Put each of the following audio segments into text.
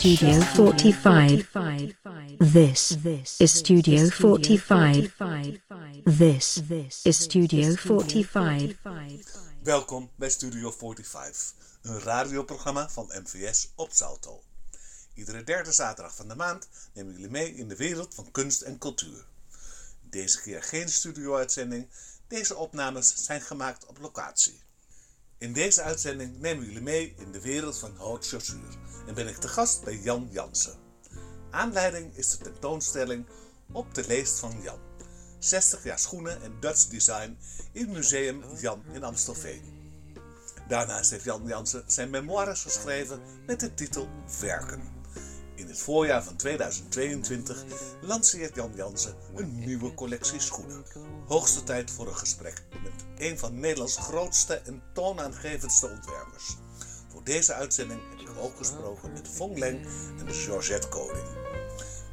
Studio 45. This is Studio 45. This is Studio 45. Welkom bij Studio 45, een radioprogramma van MVS op Salto. Iedere derde zaterdag van de maand nemen jullie mee in de wereld van kunst en cultuur. Deze keer geen studio-uitzending, deze opnames zijn gemaakt op locatie. In deze uitzending nemen jullie mee in de wereld van haute chaussure en ben ik te gast bij Jan Jansen. Aanleiding is de tentoonstelling Op de leest van Jan. 60 jaar schoenen en Dutch design in Museum Jan in Amstelveen. Daarnaast heeft Jan Jansen zijn memoires geschreven met de titel Werken. In het voorjaar van 2022 lanceert Jan Jansen een nieuwe collectie schoenen. Hoogste tijd voor een gesprek met een van Nederlands grootste en toonaangevendste ontwerpers. Voor deze uitzending heb ik ook gesproken met Fong Leng en de Georgette Koning.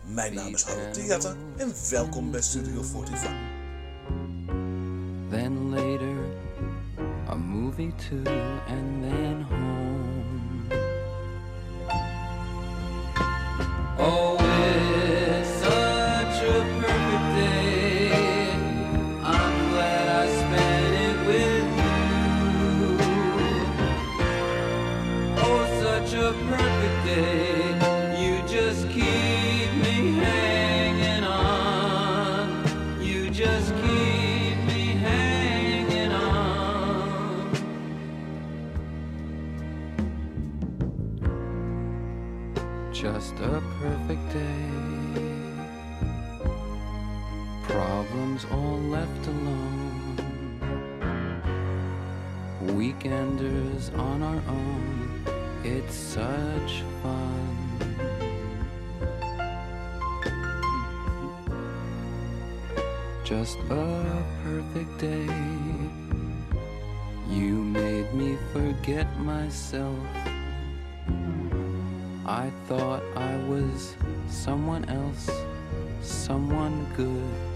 Mijn naam is Harold Theater en welkom bij Studio 45. Then later, a movie too, and then Oh, thought I was someone else, someone good.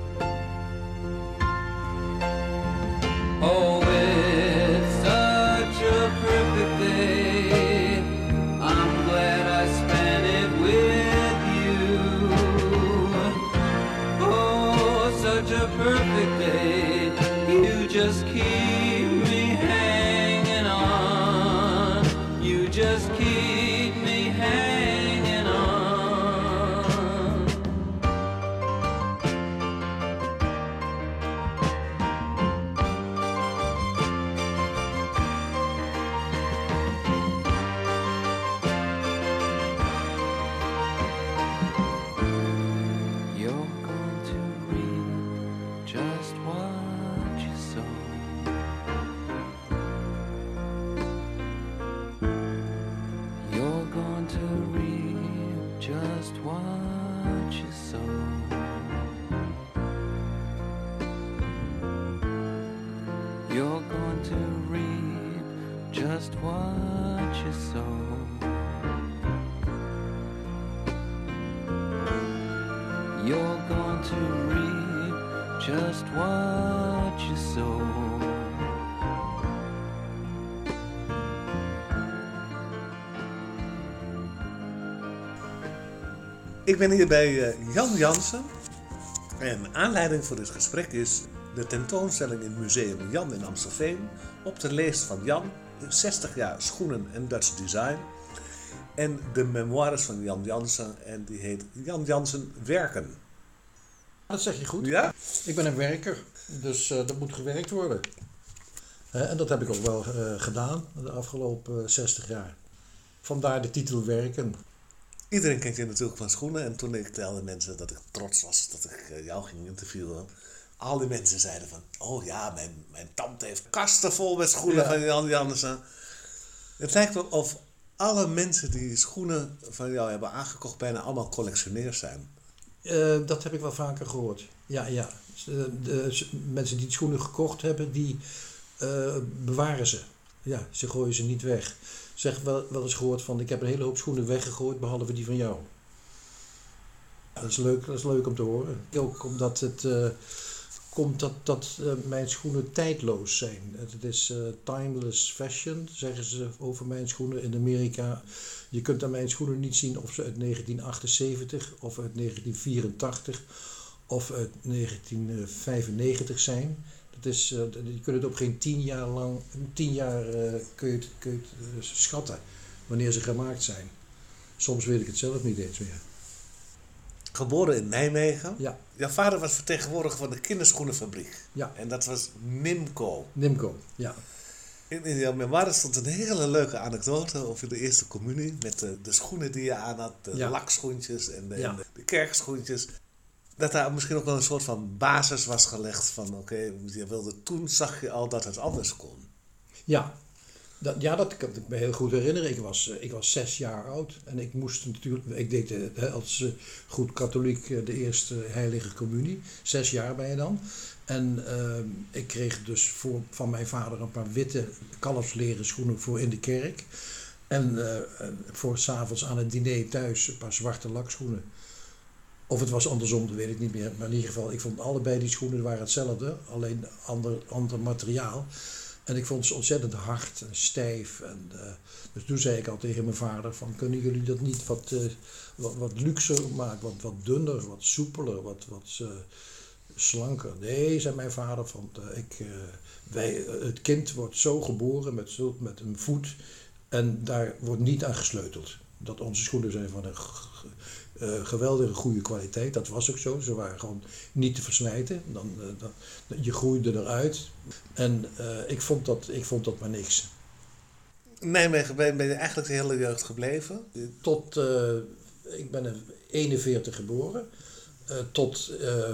You're going to reap just what you sow. You're going to reap just what you sow. Ik ben hier bij eh, Jan Jansen. En aanleiding voor dit gesprek is de tentoonstelling in het Museum Jan in Amstelveen. Op de leest van Jan, 60 jaar schoenen en Dutch design. En de memoires van Jan Jansen. En die heet Jan Jansen Werken. Dat zeg je goed. Ja? Ik ben een werker, dus uh, dat moet gewerkt worden. Uh, en dat heb ik ook wel uh, gedaan de afgelopen 60 jaar. Vandaar de titel Werken. Iedereen kent je natuurlijk van schoenen. En toen ik telde mensen dat ik trots was dat ik jou ging interviewen. Al die mensen zeiden van, oh ja, mijn, mijn tante heeft kasten vol met schoenen ja. van Jan Jansen. Het lijkt wel of alle mensen die schoenen van jou hebben aangekocht bijna allemaal collectioneurs zijn. Uh, dat heb ik wel vaker gehoord. Ja, ja. De, de, mensen die schoenen gekocht hebben, die uh, bewaren ze. Ja, ze gooien ze niet weg. Zeg wel, wel eens gehoord van, ik heb een hele hoop schoenen weggegooid, behalve die van jou. Dat is leuk, dat is leuk om te horen. Ook omdat het uh, komt dat, dat eh, mijn schoenen tijdloos zijn. Het is eh, timeless fashion, zeggen ze over mijn schoenen in Amerika. Je kunt aan mijn schoenen niet zien of ze uit 1978 of uit 1984 of uit 1995 zijn. Eh, je kunt het op geen tien jaar lang, tien jaar eh, kun je het, kun je het eh, schatten wanneer ze gemaakt zijn. Soms weet ik het zelf niet eens meer. Geboren in Nijmegen. Ja, Jouw vader was vertegenwoordiger van de kinderschoenenfabriek. ja. En dat was Nimco. Nimco, ja. In, in jouw memoire stond een hele leuke anekdote over de eerste communie. Met de, de schoenen die je aan had, de Ja. lakschoentjes en de, Ja. en de, de kerkschoentjes. Dat daar misschien ook wel een soort van basis was gelegd van oké, je wilde toen zag je al dat het anders kon. Ja, dat, ja, dat kan ik me heel goed herinneren. Ik was, eh, ik was zes jaar oud en ik moest natuurlijk, ik deed eh, als eh, goed katholiek de eerste heilige communie. Zes jaar ben je dan. En ik kreeg dus voor, van mijn vader een paar witte kalfsleren schoenen voor in de kerk. En eh, voor s'avonds aan het diner thuis een paar zwarte lakschoenen. Of het was andersom, dat weet ik niet meer. Maar in ieder geval, ik vond allebei die schoenen waren hetzelfde, alleen ander, ander materiaal. En ik vond ze ontzettend hard en stijf. En, eh, dus toen zei ik al tegen mijn vader van, kunnen jullie dat niet wat, eh, wat, luxer maken, wat, wat dunner, wat soepeler, wat, wat eh, slanker? Nee, zei mijn vader, van, ik, wij, het kind wordt zo geboren met, met een voet en daar wordt niet aan gesleuteld. Dat onze schoenen zijn van een eh, geweldige goede kwaliteit. Dat was ook zo. Ze waren gewoon niet te verslijten. Dan, eh, dan, je groeide eruit. En eh, ik, vond dat, ik vond dat maar niks. Nijmegen ben, je eigenlijk de hele jeugd gebleven. Tot, ik ben in 41 geboren. tot eh,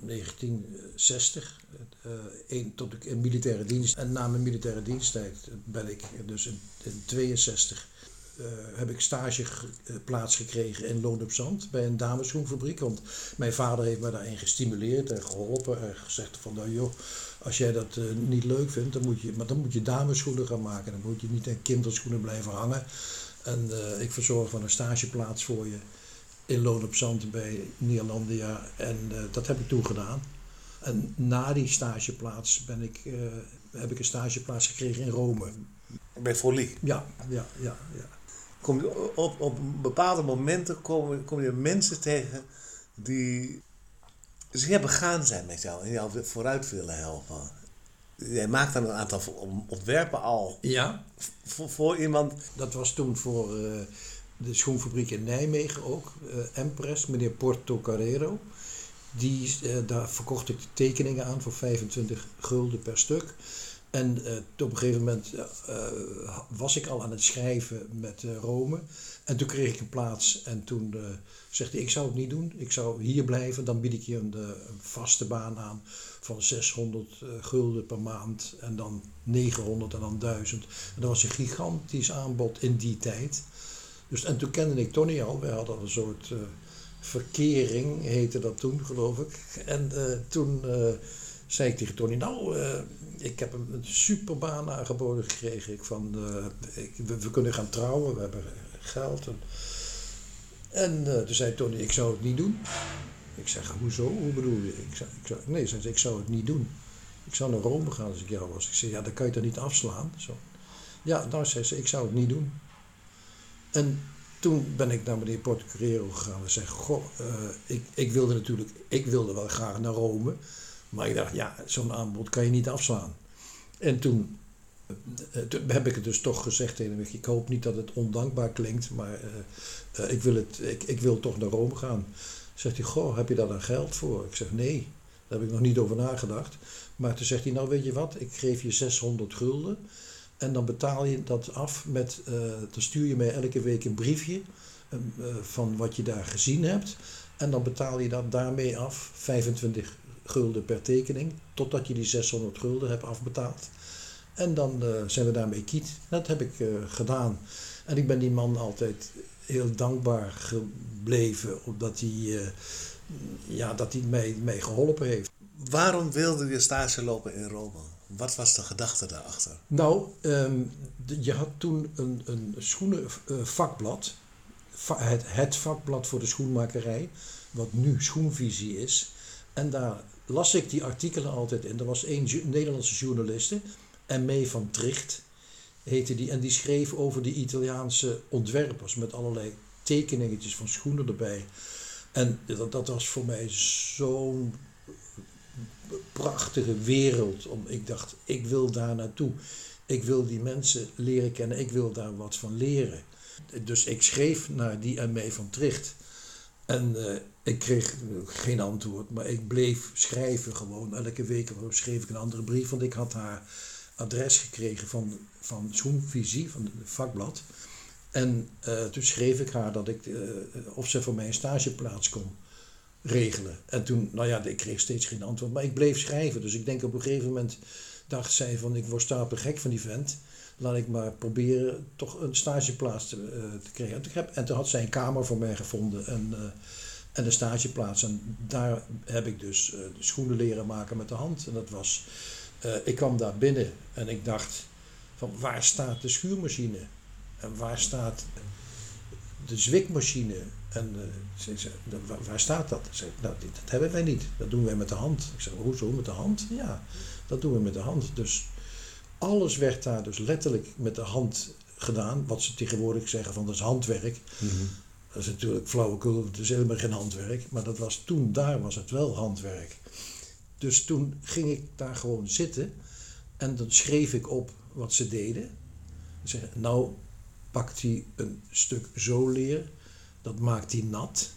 1960. eh, een- tot ik in militaire dienst. En na mijn militaire diensttijd ben ik dus in, in 62 eh, heb ik stage ge- eh, gekregen in Loon op Zand bij een dameschoenfabriek. Want mijn vader heeft me daarin gestimuleerd en geholpen en gezegd van nou joh, als jij dat eh, niet leuk vindt, dan moet je, maar dan moet je dameschoenen gaan maken. Dan moet je niet in kinderschoenen blijven hangen. En ik verzorg van een stageplaats voor je in Loon op Zand bij Nederlandia. En dat heb ik toen gedaan. En na die stageplaats ben ik, heb ik een stageplaats gekregen in Rome. Bij Folie. Ja, ja, ja, ja. Kom je op, op bepaalde momenten kom, kom je mensen tegen die zeer begaan zijn met jou en jou vooruit willen helpen. Jij maakt dan een aantal ontwerpen al Ja, voor, voor iemand. dat was toen voor eh, de schoenfabriek in Nijmegen ook. eh Empress, meneer Porto Carrero. Die, eh, daar verkocht ik de tekeningen aan voor 25 gulden per stuk. En eh, op een gegeven moment eh, was ik al aan het schrijven met eh, Rome. En toen kreeg ik een plaats en toen zegt hij, ik zou het niet doen. Ik zou hier blijven, dan bied ik je een, vaste baan aan van 600 eh, gulden per maand. En dan 900 en dan 1000. En dat was een gigantisch aanbod in die tijd. Dus, en toen kende ik Tony al. Wij hadden een soort verkering, heette dat toen, geloof ik. En toen zei ik tegen Tony, nou, ik heb een superbaan aangeboden gekregen. Ik van, eh, we, kunnen gaan trouwen, we hebben geld. En, eh, toen zei Tony, ik zou het niet doen. Ik zeg, hoezo? Hoe bedoel je? Ik zou, nee, zei ze, ik zou het niet doen. Ik zou naar Rome gaan als ik jou was. Ik zei, ja, dan kan je toch niet afslaan? Zo. Ja, nou, zei ze, ik zou het niet doen. En toen ben ik naar meneer Portocarrero gegaan en zei, goh, eh, ik, ik wilde natuurlijk, ik wilde wel graag naar Rome. Maar ik dacht, ja, zo'n aanbod kan je niet afslaan. En toen, eh, heb ik het dus toch gezegd tegen hem. Ik hoop niet dat het ondankbaar klinkt, maar eh, eh, ik, wil het, ik, ik wil toch naar Rome gaan. Zegt hij, goh, heb je daar dan geld voor? Ik zeg, nee, daar heb ik nog niet over nagedacht. Maar toen zegt hij, nou weet je wat, ik geef je 600 gulden. En dan betaal je dat af met, dan stuur je mij elke week een briefje van wat je daar gezien hebt. En dan betaal je dat daarmee af, 25 gulden per tekening, totdat je die 600 gulden hebt afbetaald. En dan eh, zijn we daarmee kiet. Dat heb ik eh, gedaan. En ik ben die man altijd heel dankbaar gebleven, omdat hij, eh, ja, dat hij mij, mij geholpen heeft. Waarom wilde je stage lopen in Rome? Wat was de gedachte daarachter? Nou, ehm, je had toen een, een schoenenvakblad. het, het vakblad voor de schoenmakerij, wat nu Schoenvisie is. En daar las ik die artikelen altijd in. Er was één Nederlandse journaliste, M.E. van Tricht heette die. En die schreef over die Italiaanse ontwerpers met allerlei tekeningetjes van schoenen erbij. En dat, dat was voor mij zo'n prachtige wereld. Om, ik dacht, ik wil daar naartoe. Ik wil die mensen leren kennen. Ik wil daar wat van leren. Dus ik schreef naar die M.E. van Tricht. En eh, ik kreeg geen antwoord, maar ik bleef schrijven gewoon. Elke week schreef ik een andere brief, want ik had haar adres gekregen van, van Schoenvisie, van het vakblad. En eh, toen schreef ik haar dat ik, eh, of ze voor mij een stageplaats kon regelen. En toen, nou ja, ik kreeg steeds geen antwoord, maar ik bleef schrijven. Dus ik denk op een gegeven moment dacht zij van, ik word stapel gek van die vent. Laat ik maar proberen toch een stageplaats te, eh, te krijgen. En toen, heb, en toen had zij een kamer voor mij gevonden en, en een stageplaats. En daar heb ik dus de schoenen leren maken met de hand. En dat was, eh, ik kwam daar binnen en ik dacht van waar staat de schuurmachine? En waar staat de zwikmachine? En eh, ze zei, waar, waar staat dat? Zei, nou, dit- dat hebben wij niet. Dat doen wij met de hand. Ik zei, hoezo met de hand? Ja, dat doen we met de hand. Dus alles werd daar dus letterlijk met de hand gedaan. Wat ze tegenwoordig zeggen van dat is handwerk. Dat is natuurlijk flauwekul, het is helemaal geen handwerk. Maar dat was toen, daar was het wel handwerk. Dus toen ging ik daar gewoon zitten. En dan schreef ik op wat ze deden. Zeg, nou pakt hij een stuk zoolleer. Dat maakt hij nat.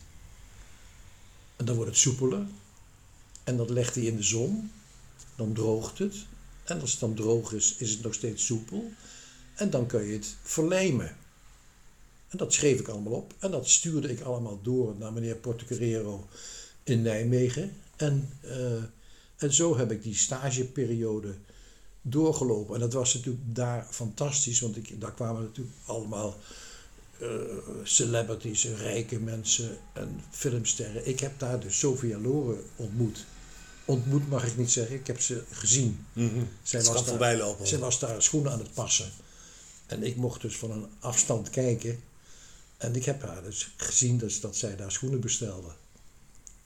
En dan wordt het soepeler. En dat legt hij in de zon. Dan droogt het. En als het dan droog is, is het nog steeds soepel. En dan kun je het verlijmen. En dat schreef ik allemaal op. En dat stuurde ik allemaal door naar meneer Portocarrero in Nijmegen. En, eh, en zo heb ik die stageperiode doorgelopen. En dat was natuurlijk daar fantastisch, want ik, daar kwamen natuurlijk allemaal eh, celebrities, rijke mensen en filmsterren. Ik heb daar dus Sophia Loren ontmoet. Ontmoet mag ik niet zeggen, ik heb ze gezien. Zij Het kan was, daar, zij was daar schoenen aan het passen. En ik mocht dus van een afstand kijken. En ik heb haar dus gezien dus dat zij daar schoenen bestelde.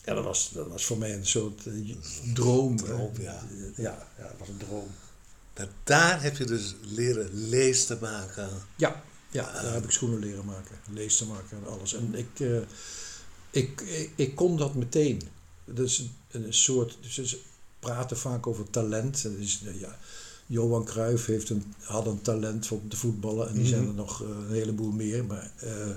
Ja, dat was, dat was voor mij een soort eh, droom. Droom, ja. Ja, ja, dat was een droom. Nou, daar heb je dus leren lees te maken. Ja, ja daar heb ik schoenen leren maken. Lees te maken en alles. En ik, eh, ik, ik, ik kon dat meteen. Dus een, een soort... Dus ze praten vaak over talent. En dus, eh, ja, Johan Cruijff heeft een, had een talent voor te voetballen. En die zijn er nog eh, een heleboel meer. Maar eh,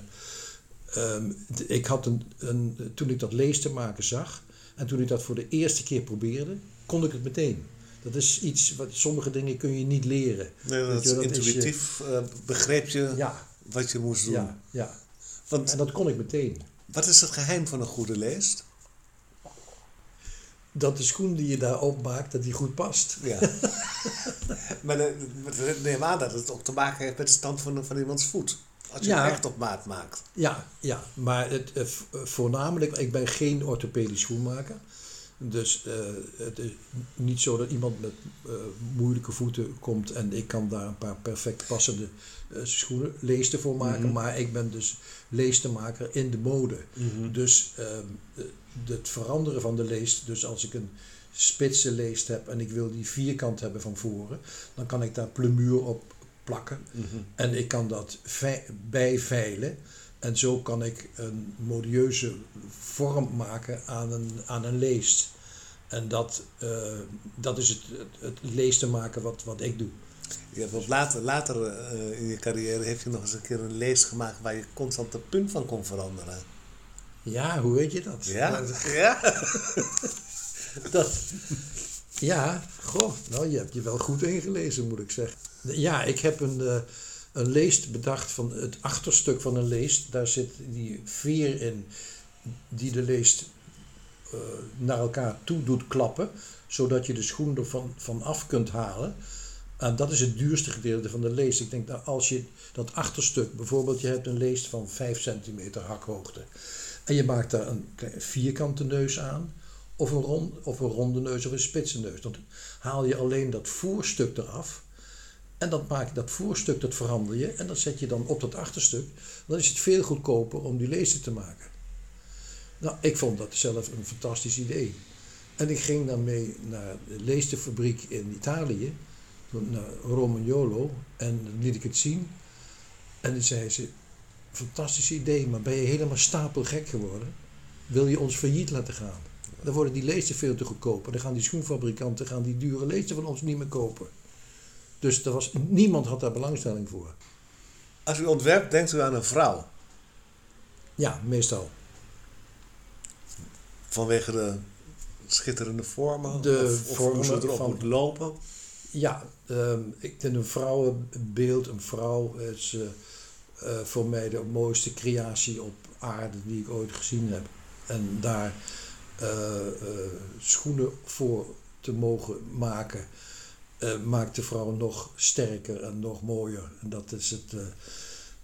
ehm, ik had een, een... Toen ik dat lees te maken zag... En toen ik dat voor de eerste keer probeerde... kon ik het meteen. Dat is iets... Wat, sommige dingen kun je niet leren. Nee, dat je is, eh, intuïtief begreep je Ja, wat je moest doen. ja, ja. Want En dat kon ik meteen. wat is het geheim van een goede leest? Dat de schoen die je daar opmaakt, dat die goed past. Ja. maar neem aan dat het ook te maken heeft met de stand van, van iemands voet. Als je Ja. het echt op maat maakt. Ja, ja. maar het, eh, eh, voornamelijk, ik ben geen orthopedisch schoenmaker. Dus eh, het is niet zo dat iemand met moeilijke voeten komt en ik kan daar een paar perfect passende schoenen, leesten voor maken. Maar ik ben dus leestenmaker in de mode. Dus ehm, eh, het veranderen van de leest, dus als ik een spitse leest heb en ik wil die vierkant hebben van voren, dan kan ik daar plemuur op plakken. En ik kan dat vei- bijveilen. En zo kan ik een modieuze vorm maken aan een, aan een leest. En dat, eh, dat is het, het, het leesten maken wat, wat ik doe. Je hebt later, later eh, in je carrière heb je nog eens een keer een lees gemaakt waar je constant de punt van kon veranderen. Ja, hoe weet je dat? Ja? Ja? Dat, ja, goh, nou je hebt je wel goed ingelezen moet ik zeggen. Ja, ik heb een, eh, een leest bedacht van het achterstuk van een leest. Daar zit die veer in die de leest eh, naar elkaar toe doet klappen. Zodat je de schoen ervan van af kunt halen. En dat is het duurste gedeelte van de leest. Ik denk dat als je dat achterstuk, bijvoorbeeld je hebt een leest van 5 centimeter hakhoogte. En je maakt daar een vierkante neus aan. Of een, rond, of een ronde neus of een spitse neus. Dan haal je alleen dat voorstuk eraf. En dat, maak, dat voorstuk dat verander je. En dat zet je dan op dat achterstuk. Dan is het veel goedkoper om die lezen te maken. Nou, ik vond dat zelf een fantastisch idee. En ik ging dan mee naar de leesterfabriek in Italië, naar Romagnolo, en dan liet ik het zien. En dan zei ze, fantastisch idee, maar ben je helemaal stapelgek geworden? Wil je ons failliet laten gaan? Dan worden die leesten veel te goedkoop. Dan gaan die schoenfabrikanten gaan die dure leesten van ons niet meer kopen. Dus er was, niemand had daar belangstelling voor. Als u ontwerpt, denkt u aan een vrouw. Ja, meestal. Vanwege de schitterende vormen? De of, of hoe ze vormen erop van- moet lopen? Ja, ehm, ik vind een vrouwenbeeld, een vrouw is eh, eh, voor mij de mooiste creatie op aarde die ik ooit gezien heb. En daar eh, eh, schoenen voor te mogen maken, eh, maakt de vrouw nog sterker en nog mooier. En dat is het, eh,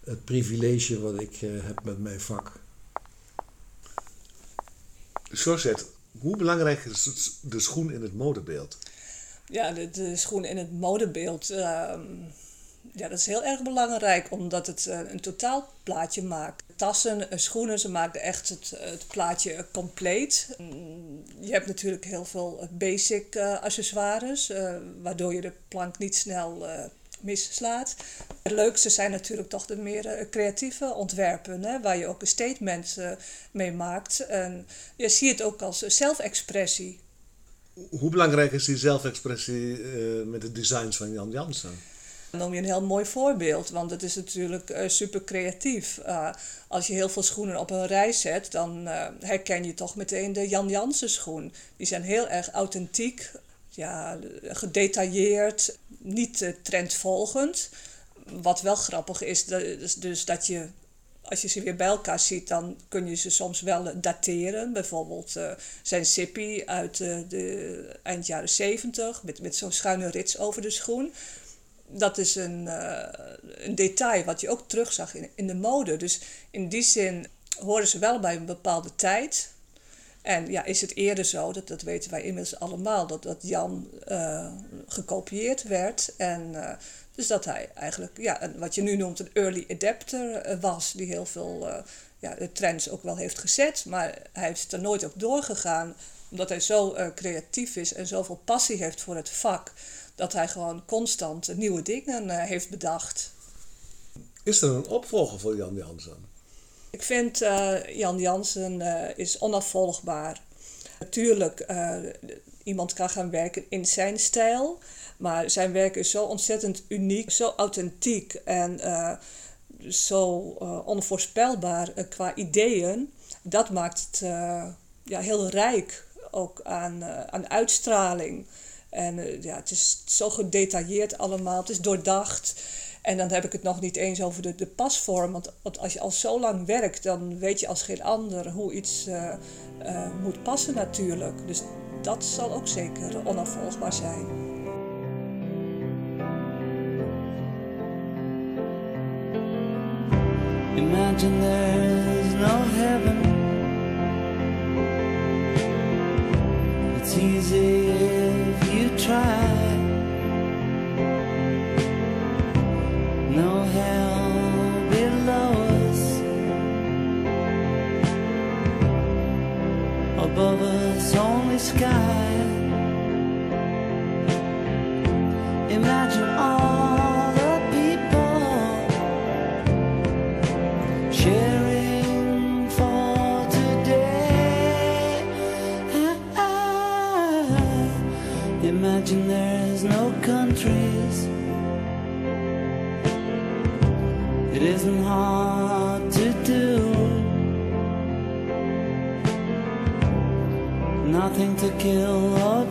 het privilege wat ik eh, heb met mijn vak. Georgette, hoe belangrijk is de schoen in het modebeeld? Ja, de, de schoen in het modebeeld. ehm, ja, dat is heel erg belangrijk, omdat het eh, een totaalplaatje maakt. Tassen, eh, schoenen, ze maken echt het, het plaatje compleet. Mm, Je hebt natuurlijk heel veel eh, basic accessoires, waardoor je de plank niet snel eh, misslaat. Het leukste zijn natuurlijk toch de meer creatieve ontwerpen, hè, waar je ook een statement mee maakt. En je ziet het ook als zelfexpressie. Hoe belangrijk is die zelfexpressie met de designs van Jan Jansen? Dan noem je een heel mooi voorbeeld, want het is natuurlijk eh, super creatief. Eh, als je heel veel schoenen op een rij zet, dan eh, herken je toch meteen de Jan Jansen schoen. Die zijn heel erg authentiek, ja, gedetailleerd, niet trendvolgend. Wat wel grappig is, dus dat je als je ze weer bij elkaar ziet, dan kun je ze soms wel dateren. Bijvoorbeeld eh, zijn Sippy uit de eind jaren 70 met, met zo'n schuine rits over de schoen. Dat is een, eh, een detail wat je ook terugzag in, in de mode. Dus in die zin horen ze wel bij een bepaalde tijd. En ja, is het eerder zo, dat, dat weten wij inmiddels allemaal, dat, dat Jan eh, gekopieerd werd. En eh, dus dat hij eigenlijk, ja, wat je nu noemt een early adapter was, die heel veel ja, trends ook wel heeft gezet. Maar hij heeft er nooit op doorgegaan, omdat hij zo creatief is en zoveel passie heeft voor het vak, dat hij gewoon constant nieuwe dingen eh, heeft bedacht. Is er een opvolger voor Jan Jansen? Ik vind eh, Jan Jansen eh, is onafvolgbaar. Natuurlijk, iemand kan gaan werken in zijn stijl, maar zijn werk is zo ontzettend uniek, zo authentiek en zo onvoorspelbaar qua ideeën. Dat maakt het ja, heel rijk, ook aan, aan uitstraling. En eh, ja, het is zo gedetailleerd allemaal, het is doordacht. En dan heb ik het nog niet eens over de, de pasvorm. Want, als je al zo lang werkt, dan weet je als geen ander hoe iets eh, eh, moet passen natuurlijk. Dus dat zal ook zeker onafvolgbaar zijn. Imagine there's no heaven. It's easy try. No hell below us. Above us, only sky. Imagine all isn't hard to do. Nothing to kill or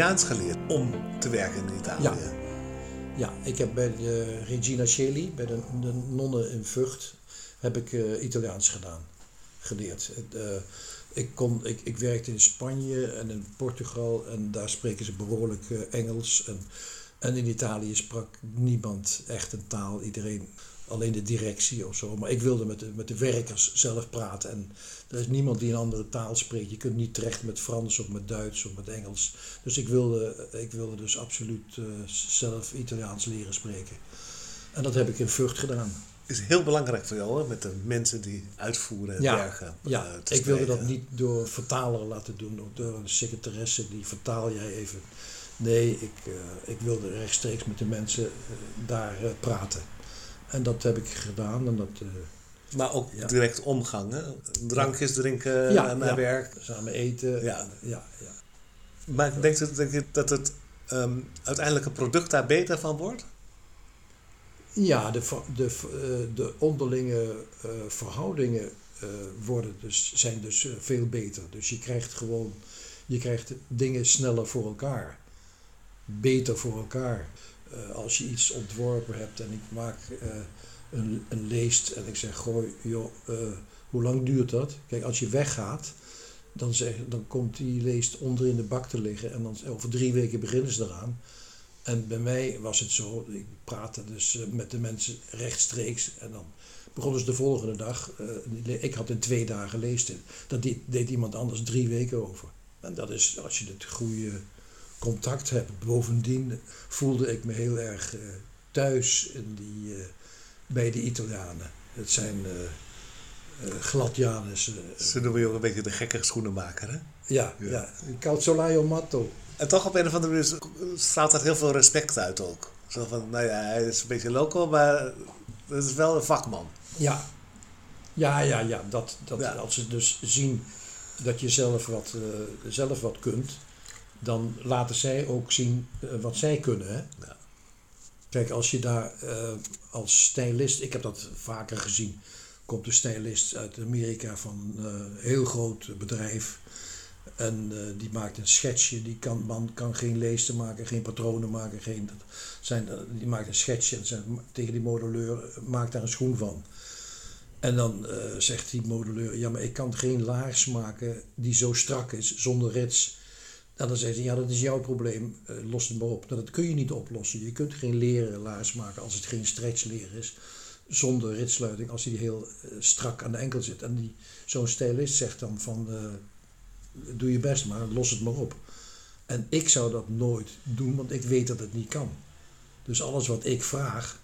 Italiaans geleerd om te werken in Italië. Ja. Ik heb bij de Regina Celi, bij de, de nonnen in Vught, heb ik eh, Italiaans gedaan, geleerd. Eh, ik, kon, ik, ik werkte in Spanje en in Portugal en daar spreken ze behoorlijk eh, Engels. En, en in Italië sprak niemand echt een taal, iedereen alleen de directie of zo. Maar ik wilde met de, met de werkers zelf praten en er is niemand die een andere taal spreekt. Je kunt niet terecht met Frans of met Duits of met Engels. Dus ik wilde, ik wilde dus absoluut eh, zelf Italiaans leren spreken. En dat heb ik in Vught gedaan. is heel belangrijk voor jou, hè? met de mensen die uitvoeren en Ja, werken. ja eh, ik wilde dat niet door vertaler laten doen of door een secretaresse die vertaal jij even. Nee, ik, eh, ik wilde rechtstreeks met de mensen daar praten. En dat heb ik gedaan. En dat, eh, Maar ook Ja. direct omgang, hè? drankjes drinken ja, naar ja, werk. samen eten. Ja. ja, ja. Maar denk je, denk je dat het ehm, uiteindelijke product daar beter van wordt? Ja, de, de, eh, de onderlinge eh, verhoudingen eh, worden dus, zijn dus eh, veel beter. Dus je krijgt gewoon je krijgt dingen sneller voor elkaar. Beter voor elkaar. Eh, als je iets ontworpen hebt en ik maak eh, een, een leest en ik zeg, gooi, joh, eh, hoe lang duurt dat? Kijk, als je weggaat, dan, zeg, dan komt die leest onder in de bak te liggen en dan over drie weken beginnen ze eraan. En bij mij was het zo, ik praatte dus met de mensen rechtstreeks en dan begonnen ze de volgende dag. ik had in twee dagen leest. Dat deed, deed iemand anders drie weken over. En dat is als je het goede contact hebt. Bovendien voelde ik me heel erg eh, thuis in die, eh, bij de Italianen. Het zijn gladjanus. eh, Ze noemen je ook een beetje de gekke schoenenmaker, hè? ja, Ja. ja. Calzolaio matto. En toch op een of andere manier straalt dat heel veel respect uit ook. Zo van, nou ja, hij is een beetje loco, maar het is wel een vakman. Ja, ja, ja, ja. Dat, dat, Ja. Als ze dus zien dat je zelf wat, zelf wat kunt, dan laten zij ook zien eh, wat zij kunnen. Hè? Ja. Kijk, als je daar eh, als stylist, ik heb dat vaker gezien, komt een stylist uit Amerika van een heel groot bedrijf. En eh, die maakt een schetsje, die kan, man kan geen leesten maken, geen patronen maken, geen, dat zijn, eh, die maakt een schetsje en zegt tegen die modelleur, eh, maak daar een schoen van. En dan eh, zegt die modelleur, ja maar ik kan geen laars maken die zo strak is, zonder rits. En dan zegt hij, ja dat is jouw probleem, eh, los het maar op. Nou, dat kun je niet oplossen. Je kunt geen leren laars maken als het geen stretchleer is, zonder ritsluiting, als die heel eh, strak aan de enkel zit. En die, zo'n stylist zegt dan van, eh, doe je best maar, los het maar op. En ik zou dat nooit doen, want ik weet dat het niet kan. Dus alles wat ik vraag,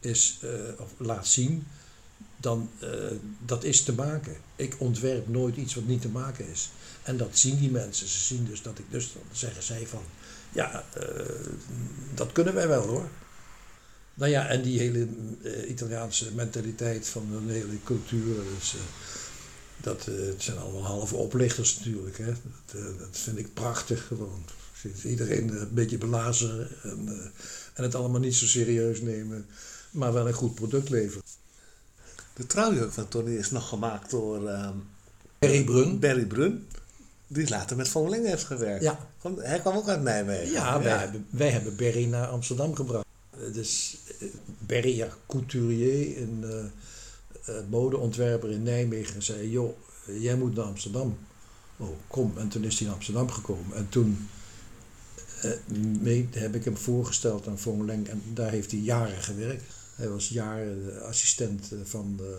is, of laat zien, dan dat is te maken. Ik ontwerp nooit iets wat niet te maken is. En dat zien die mensen. Ze zien dus dat ik dus, dan zeggen zij van, ja, eh, dat kunnen wij wel hoor. Nou ja, en die hele eh, Italiaanse mentaliteit van een hele cultuur, dus, eh, dat het zijn allemaal halve oplichters natuurlijk. Hè. Dat, dat vind ik prachtig gewoon. Iedereen een beetje belazeren en, en het allemaal niet zo serieus nemen, maar wel een goed product leveren. De trouwjurk van Tony is nog gemaakt door ehm, Perry Brun. Barry Brun, die later met Van Lingen heeft gewerkt. Ja. Van- Hij kwam ook uit Nijmegen. Ja, wij, Hebben, wij hebben Berry naar Amsterdam gebracht. Dus eh, Berry, ja, couturier en eh, eh, modeontwerper in Nijmegen, zei: Joh, jij moet naar Amsterdam. Oh, kom. En toen is hij naar Amsterdam gekomen. En toen mee, heb ik hem voorgesteld aan Fong Leng en daar heeft hij jaren gewerkt. Hij was jaren assistent van de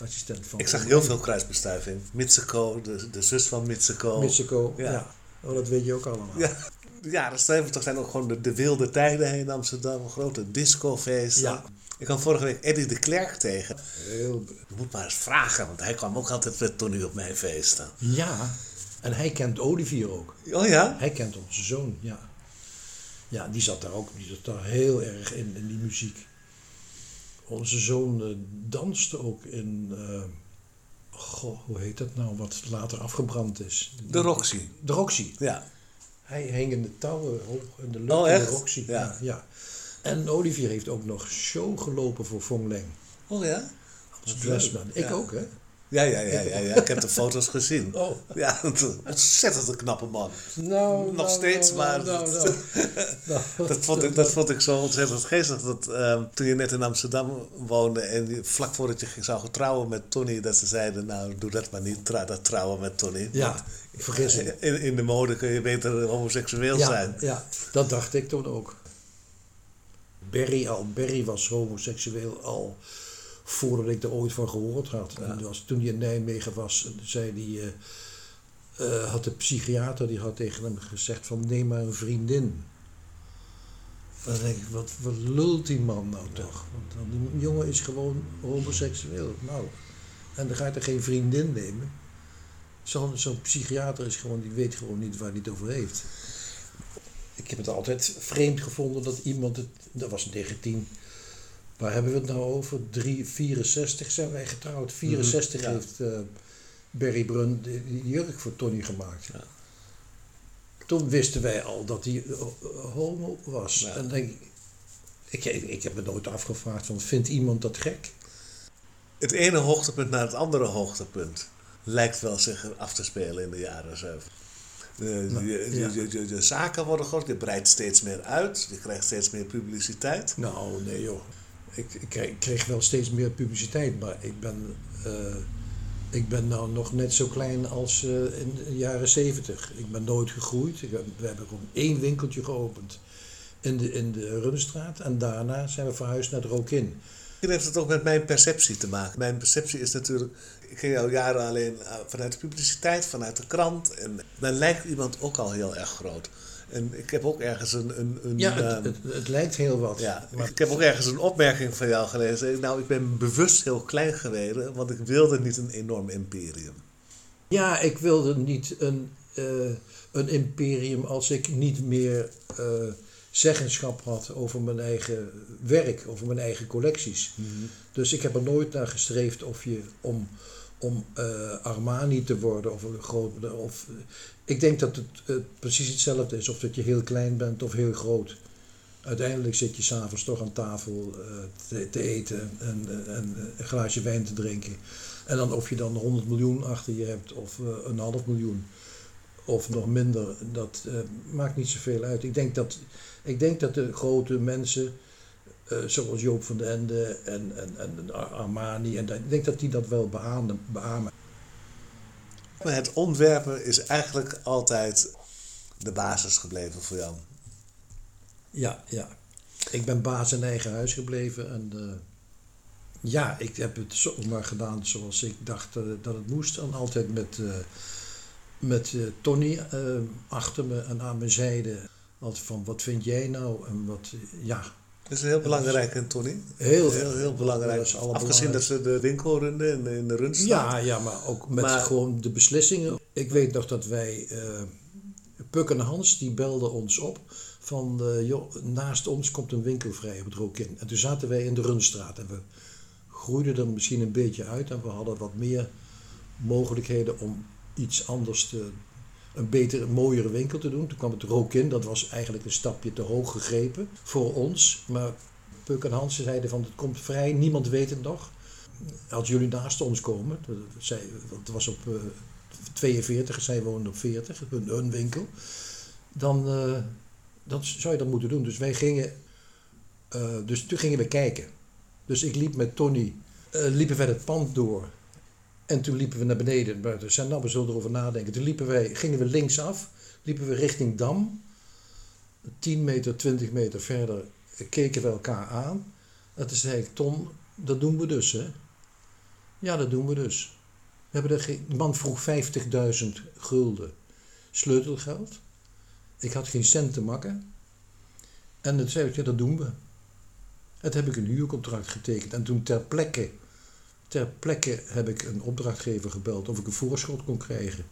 assistent van Ik zag heel veel kruisbestuiving. Mitsuko, de, de zus van Mitsuko. Mitsuko, Ja. ja. Oh, dat weet je ook allemaal. Ja, de jaren 70 zijn ook gewoon de, de wilde tijden heen in Amsterdam. Grote discofeesten. Ja. Ik kwam vorige week Eddie de Klerk tegen. Heel, Je moet maar eens vragen, want hij kwam ook altijd met Tony op mijn feesten. ja, en hij kent Olivier ook. Oh ja? Hij kent onze zoon, ja. Ja, die zat daar ook die zat daar heel erg in, in die muziek. Onze zoon eh, danste ook in, eh, goh, hoe heet dat nou, wat later afgebrand is? De Roxy. De Roxy. Ja. Hij hing in de touwen hoog in de lucht Oh, echt? de Roxy. Ja. Ja. ja, En Olivier heeft ook nog show gelopen voor Fong Leng. Oh ja? Als dressman. Ik Ja. ook, hè? Ja, ja, ja, ja, ja. Ik heb de foto's gezien. Oh. Ja, een ontzettend een knappe man. Nou, Nog nou, steeds, nou, maar nou, dat- nou. Dat vond, ik, dat vond ik zo ontzettend geestig. Dat, ehm, toen je net in Amsterdam woonde en vlak voordat je zou gaan trouwen met Tony, dat ze zeiden: Nou, doe dat maar niet, trouw, dat trouwen met Tony. Ja. Want In, in de mode kun je beter homoseksueel ja, zijn. Ja, dat dacht ik toen ook. Berry al, Berry was homoseksueel al voordat ik er ooit van gehoord had. En was, toen hij in Nijmegen was, zei hij, eh, eh, had de psychiater die had tegen hem gezegd van neem maar een vriendin. Dan denk ik, wat, wat lult die man nou toch? Want die jongen is gewoon homoseksueel. Nou, en dan ga je er geen vriendin nemen. Zo'n zo'n psychiater is gewoon, die weet gewoon niet waar hij het over heeft. Ik heb het altijd vreemd gevonden dat iemand het. Dat was 19. Waar hebben we het nou over? 3, 64 zijn wij getrouwd. 64 Mhm, heeft eh, Barry Brun die, die jurk voor Tony gemaakt. Ja. Toen wisten wij al dat hij eh, homo was. Ja. En denk, ik, ik, ik heb me nooit afgevraagd: van, vindt iemand dat gek? Het ene hoogtepunt naar het andere hoogtepunt lijkt wel zich af te spelen in de jaren 70. De, Nou, de, ja. de, de- de zaken worden groot, je breidt steeds meer uit, je krijgt steeds meer publiciteit. Nou, nee joh. Ik, ik, kreeg, wel steeds meer publiciteit, maar ik ben, eh, ik ben nou nog net zo klein als eh, in de jaren zeventig. Ik ben nooit gegroeid. We hebben gewoon één winkeltje geopend in de, in de. En daarna zijn we verhuisd naar de Rokin. Misschien heeft het ook met mijn perceptie te maken. Mijn perceptie is natuurlijk, ik ken jou jaren alleen eh, vanuit de publiciteit, vanuit de krant. En dan lijkt iemand ook al heel erg groot. En ik heb ook ergens een... een, een Ja, het, ehm, het, het lijkt heel wat. Ja, maar ik heb ook ergens een opmerking van jou gelezen. Nou, ik ben bewust heel klein geworden, want ik wilde niet een enorm imperium. Ja, ik wilde niet een, eh, een imperium als ik niet meer eh, zeggenschap had over mijn eigen werk, over mijn eigen collecties. Dus ik heb er nooit naar gestreefd of je om, om eh, Armani te worden of een groot. Of, ik denk dat het eh, precies hetzelfde is, of dat je heel klein bent of heel groot. Uiteindelijk zit je s'avonds toch aan tafel eh, te, te eten en, eh, en eh, een glaasje wijn te drinken. En dan of je dan 100 miljoen achter je hebt of eh, een half miljoen of nog minder, dat eh, maakt niet zoveel uit. Ik denk dat, ik denk dat de grote mensen, eh, zoals Joop van den Ende en, en, en Ar- Armani, en dat, ik denk dat die dat wel beamen. beamen. Maar het ontwerpen is eigenlijk altijd de basis gebleven voor jou. Ja, ja. Ik ben baas in eigen huis gebleven en eh, ja, ik heb het zomaar gedaan zoals ik dacht dat het moest. En altijd met, eh, met Tony achter me en aan mijn zijde. Altijd van, wat vind jij nou? En wat, ja, Dat is heel belangrijk, hè, Tony? heel, Heel, heel belangrijk. Dat is Afgezien dat ze de winkel runden in de, in de rundstraat. Ja, ja, maar ook met Maar- gewoon de beslissingen. Ik weet nog dat wij, eh Puk en Hans, die belden ons op van, eh, joh, naast ons komt een winkel vrij op het Rokin. En toen zaten wij in de Runstraat en we groeiden er misschien een beetje uit en we hadden wat meer mogelijkheden om iets anders te, een betere, mooiere winkel te doen. Toen kwam het Rokin, dat was eigenlijk een stapje te hoog gegrepen voor ons. Maar Puk en Hans zeiden van, het komt vrij, niemand weet het nog als jullie naast ons komen, dat- want het was op eh, 42 en zij woonden op 40, hun, hun winkel, dan, eh, dan zou je dat moeten doen. Dus wij gingen, eh, dus toen gingen we kijken. Dus ik liep met Tony, eh, liepen wij het pand door. En toen liepen we naar beneden. Maar we zeiden, nou, we zullen erover nadenken. Toen liepen wij, gingen we linksaf, liepen we richting Dam. 10 meter, 20 meter verder keken we elkaar aan. En toen zei ik, Ton, dat doen we dus, hè? Ja, dat doen we dus. We hebben de man vroeg 50.000 gulden sleutelgeld. Ik had geen cent te makken. En toen zei ik, ja, dat doen we. En toen heb ik een huurcontract getekend. En toen ter plekke, ter plekke heb ik een opdrachtgever gebeld of ik een voorschot kon krijgen.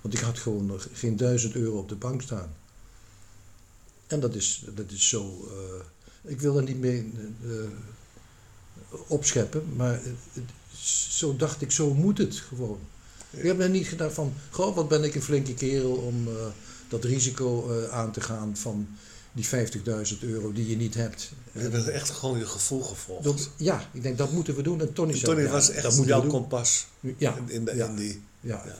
Want ik had gewoon geen duizend euro op de bank staan. En dat is, dat is zo. eh, ik wil er niet mee eh, opscheppen, maar zo dacht ik, zo moet het gewoon. Ik heb er niet gedacht van, goh, wat ben ik een flinke kerel om eh, dat risico aan te gaan van die 50.000 euro die je niet hebt. Je hebt echt gewoon je gevoel gevolgd. Dat, ja, ik denk dat moeten we doen. En Tony En Tony was dat echt we jouw kompas Ja, in, in, de, ja. in die... Ja. Ja.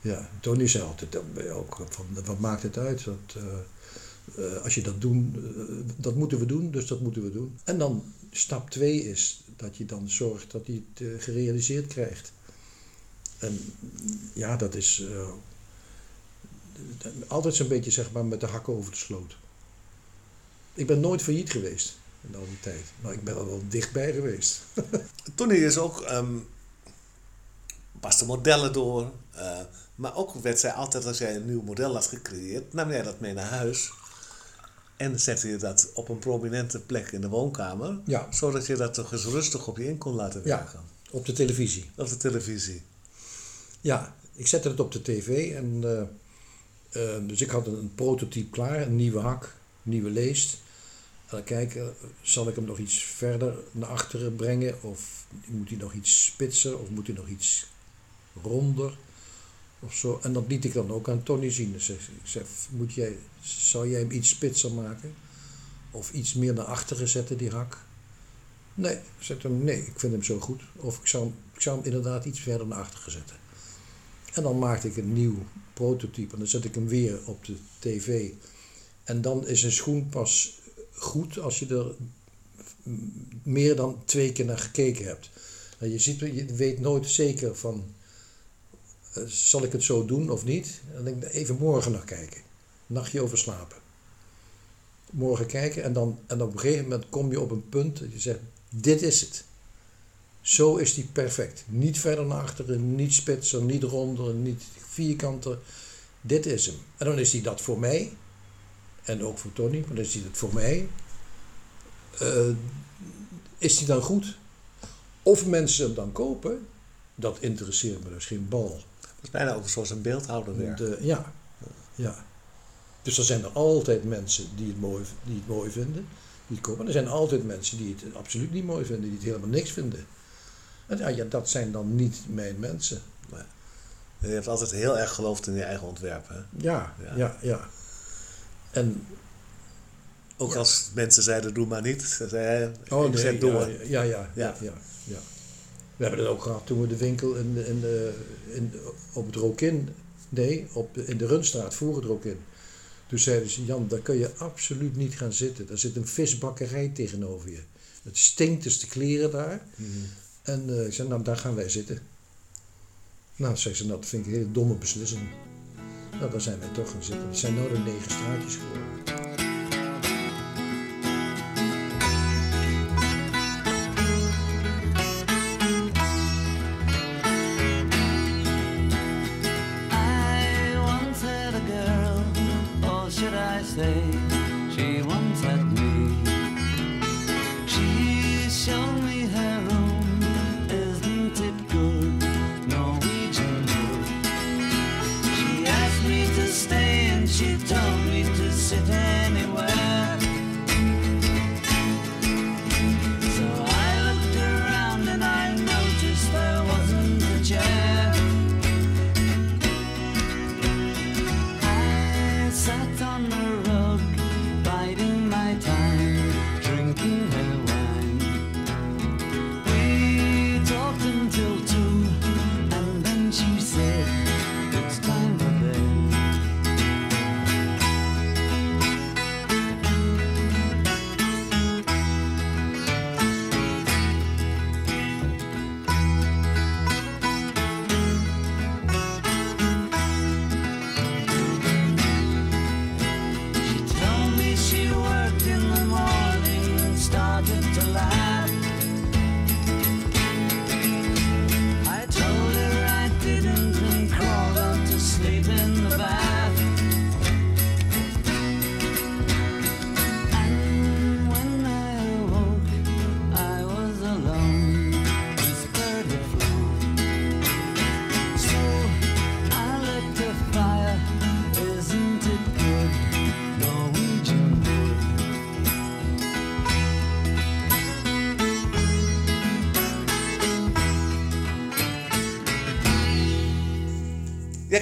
ja. Tony zei altijd dat ben je ook van wat maakt het uit? Dat, eh, eh, als je dat doen, eh, dat moeten we doen, dus dat moeten we doen. En dan stap twee is dat je dan zorgt dat je het gerealiseerd krijgt. En ja, dat is altijd zo'n beetje zeg maar met de hakken over de sloot. Ik ben nooit failliet geweest in al die tijd, maar ik ben er wel dichtbij geweest. Tony is ook, ehm paste modellen door. eh, maar ook werd zij altijd, als jij een nieuw model had gecreëerd, nam jij dat mee naar huis. En zette je dat op een prominente plek in de woonkamer. Ja. Zodat je dat toch eens rustig op je in kon laten Ja. werken. Op de televisie. Op de televisie. Ja, ik zette het op de tv en eh, eh, dus ik had een, prototype klaar, een nieuwe hak, nieuwe leest. En dan kijken, zal ik hem nog iets verder naar achteren brengen of moet hij nog iets spitser of moet hij nog iets ronder of zo. En dat liet ik dan ook aan Tony zien. Dus ik zeg, moet jij, zou jij hem iets spitser maken of iets meer naar achteren zetten, die hak? Nee, zei toen, nee, ik vind hem zo goed. Of ik zou, hem- ik zou hem inderdaad iets verder naar achteren zetten. En dan maakte ik een nieuw prototype en dan zet ik hem weer op de tv. En dan is een schoen pas goed als je er meer dan twee keer naar gekeken hebt. En je, ziet, je weet nooit zeker van, eh, zal ik het zo doen of niet? Dan denk ik, even morgen nog kijken. Nachtje over slapen. Morgen kijken en dan, en op een gegeven moment kom je op een punt dat je zegt, dit is het. Zo is die perfect. Niet verder naar achteren, niet spitser, niet ronder, niet vierkanter. Dit is hem. En dan is die dat voor mij. En ook voor Tony, maar dan is die dat voor mij. Eh, is die dan goed? Of mensen hem dan kopen, dat interesseert me dus geen bal. Dat is bijna ook zoals een beeldhouderwerk. Want, eh, ja, ja. Dus er zijn er altijd mensen die het mooi, die het mooi vinden, die het kopen. En er zijn altijd mensen die het absoluut niet mooi vinden, die het helemaal niks vinden. Ja, ja, dat zijn dan niet mijn mensen. Je hebt altijd heel erg geloofd in je eigen ontwerp. Hè? Ja, Ja. ja, ja. En, Ook Ja. als mensen zeiden, doe maar niet. Zei hij, oh nee, zet door. ja, ja, ja, ja, Ja. We hebben het ook gehad toen we de winkel in, de- in, de- in, op het Rokin, nee, op, in de Runstraat, voor het Rokin. Toen zeiden ze, Jan, daar kun je absoluut niet gaan zitten. Daar zit een visbakkerij tegenover je. Het stinkt dus de kleren daar. Mhm. En eh, ik zei, nou, daar gaan wij zitten. Nou, zei ze, nou, dat vind ik een hele domme beslissing. Nou, daar zijn wij toch gaan zitten. Het zijn nou de negen straatjes geworden.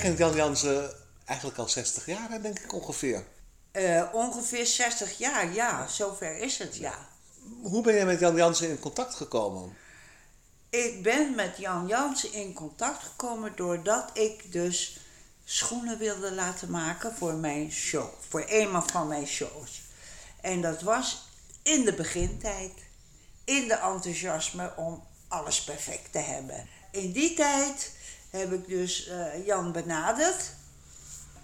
Jij kent Jan Jansen eigenlijk al 60 jaar, hè, denk ik ongeveer. Eh, ongeveer 60 jaar, ja, zover is het, ja. Hoe ben jij met Jan Jansen in contact gekomen? Ik ben met Jan Jansen in contact gekomen doordat ik dus schoenen wilde laten maken voor mijn show. Voor eenmaal van mijn shows. En dat was in de begintijd. In de enthousiasme om alles perfect te hebben. In die tijd heb ik dus eh, Jan benaderd.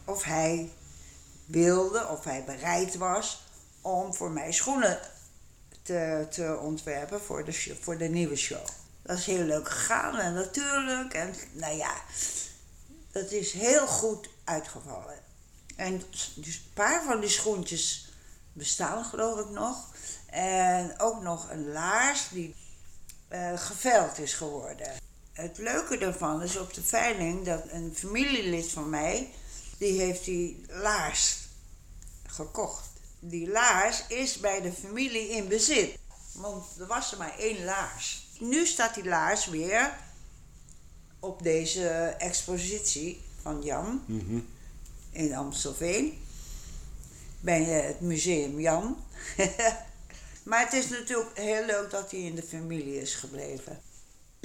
Of hij wilde, of hij bereid was om voor mij schoenen te, te ontwerpen voor de, show- voor de nieuwe show. Dat is heel leuk gegaan en natuurlijk. En nou ja, dat is heel goed uitgevallen. En dus een paar van die schoentjes bestaan geloof ik nog. En ook nog een laars die eh, geveld is geworden. Het leuke daarvan is op de veiling dat een familielid van mij, die heeft die laars gekocht. Die laars is bij de familie in bezit. Want er was er maar één laars. Nu staat die laars weer op deze expositie van Jan in Amstelveen. Bij het museum Jan. maar het is natuurlijk heel leuk dat hij in de familie is gebleven.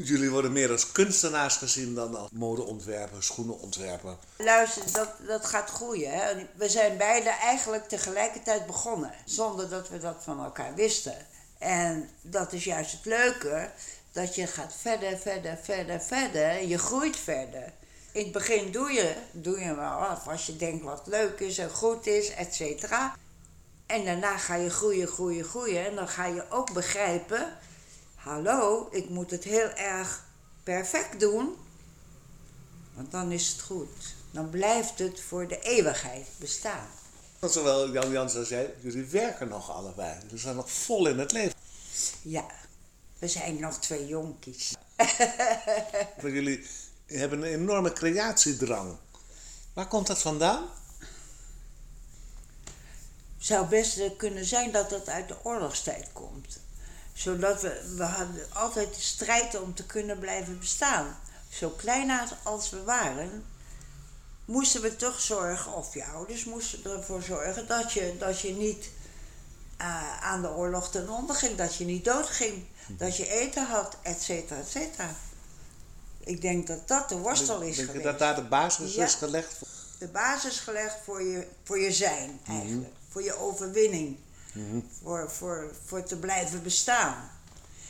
Jullie worden meer als kunstenaars gezien dan als modeontwerper, schoenenontwerper. Luister, dat, dat gaat groeien. Hè? We zijn beide eigenlijk tegelijkertijd begonnen. Zonder dat we dat van elkaar wisten. En dat is juist het leuke. Dat je gaat verder, verder, verder, verder. Je groeit verder. In het begin doe je, doe je wel af. Als je denkt wat leuk is en goed is, et cetera. En daarna ga je groeien, groeien, groeien. En dan ga je ook begrijpen... Hallo, ik moet het heel erg perfect doen. Want dan is het goed. Dan blijft het voor de eeuwigheid bestaan. Want zowel Jan Jansen als jij, jullie werken nog allebei. Jullie zijn nog vol in het leven. Ja, we zijn nog twee jonkies. Maar jullie hebben een enorme creatiedrang. Waar komt dat vandaan? Zou best kunnen zijn dat dat uit de oorlogstijd komt. Zodat we, we hadden altijd de strijd om te kunnen blijven bestaan. Zo klein als- we waren, moesten we toch zorgen, of je ouders moesten ervoor zorgen, dat je, dat je niet eh, aan de oorlog ten onder ging, dat je niet doodging, dat je eten had, et cetera, et cetera. Ik denk dat dat de worstel is Denk geweest. dat daar de basis Ja. is gelegd? voor- de basis gelegd voor je, voor je zijn eigenlijk. Voor je overwinning. Voor, voor, voor te blijven bestaan.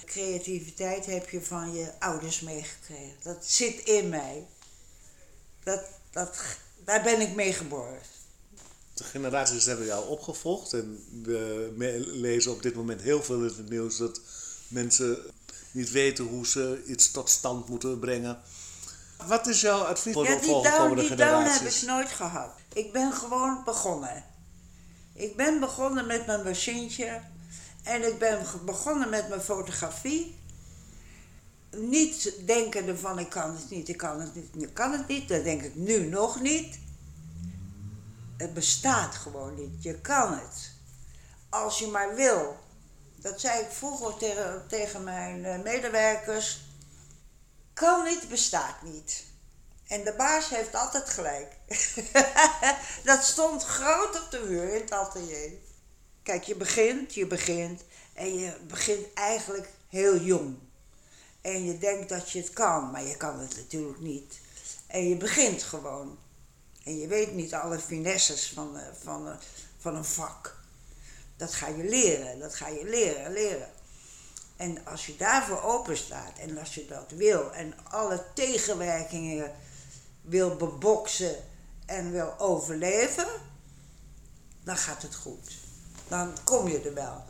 Creativiteit heb je van je ouders meegekregen. Dat zit in mij. Dat, dat, daar ben ik mee geboren. De generaties hebben jou opgevolgd en we lezen op dit moment heel veel in het nieuws dat mensen niet weten hoe ze iets tot stand moeten brengen. Wat is jouw advies voor Ja, de volgende die down heb ik nooit gehad. Ik ben gewoon begonnen. Ik ben begonnen met mijn machientje. En ik ben begonnen met mijn fotografie. Niet denkende van ik kan het niet, ik kan het niet, ik kan het niet. Dat denk ik nu nog niet. Het bestaat gewoon niet. Je kan het. Als je maar wil. Dat zei ik vroeger tegen, tegen mijn eh, medewerkers. Kan niet, bestaat niet. En de baas heeft altijd gelijk. dat stond groot op de muur in het atelier. Kijk, je begint, je begint. En je begint eigenlijk heel jong. En je denkt dat je het kan, maar je kan het natuurlijk niet. En je begint gewoon. En je weet niet alle finesses van, eh, van, eh, van een vak. Dat ga je leren, dat ga je leren, leren. En als je daarvoor open staat en als je dat wil en alle tegenwerkingen wil beboksen en wil overleven, dan gaat het goed. Dan kom je er wel.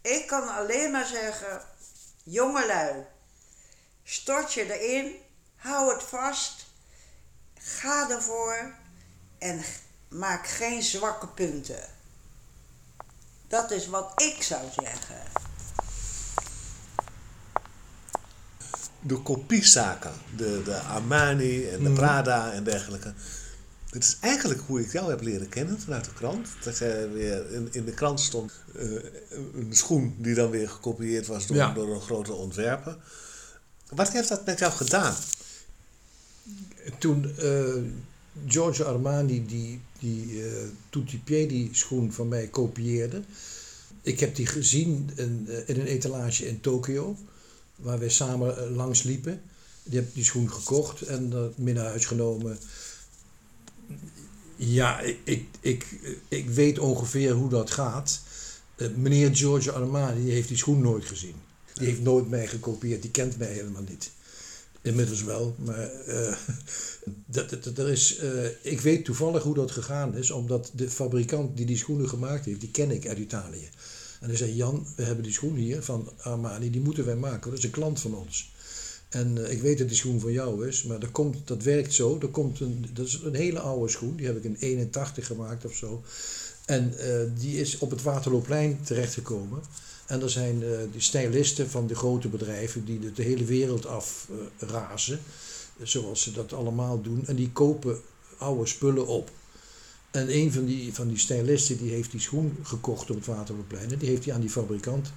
Ik kan alleen maar zeggen, jongelui, stort je erin, hou het vast, ga ervoor en maak geen zwakke punten. Dat is wat ik zou zeggen. De kopiezaken, de, de Armani en de Prada en dergelijke. Het is eigenlijk hoe ik jou heb leren kennen vanuit de krant. Dat jij weer in, in de krant stond eh, een schoen die dan weer gekopieerd was door, Ja. door een grote ontwerper. Wat heeft dat met jou gedaan? Toen, eh, Giorgio Armani die, die eh Tutti Piedi schoen van mij kopieerde. Ik heb die gezien in, in een etalage in Tokio, waar wij samen eh, langs liepen. Die heb die schoen gekocht en dat mee naar huis genomen. Ja, ik, ik, ik, ik weet ongeveer hoe dat gaat. Eh, meneer Giorgio Armani die heeft die schoen nooit gezien. Die heeft nooit mij gekopieerd, die kent mij helemaal niet. Inmiddels wel, maar eh, dat, dat, dat er is, ik weet toevallig hoe dat gegaan is, omdat de fabrikant die die schoenen gemaakt heeft, die ken ik uit Italië. En hij zei, Jan, we hebben die schoen hier van Armani, die moeten wij maken, dat is een klant van ons. En eh, ik weet dat die schoen van jou is, maar dat, komt, dat werkt zo. Komt een, dat is een hele oude schoen, die heb ik in 81 gemaakt of zo. En eh, die is op het Waterloopplein terechtgekomen. En er zijn eh, die stylisten van de grote bedrijven die de, de hele wereld afrazen, zoals ze dat allemaal doen. En die kopen oude spullen op. En een van die, van die stylisten die heeft die schoen gekocht op het Waterloopplein. En die heeft die aan die fabrikant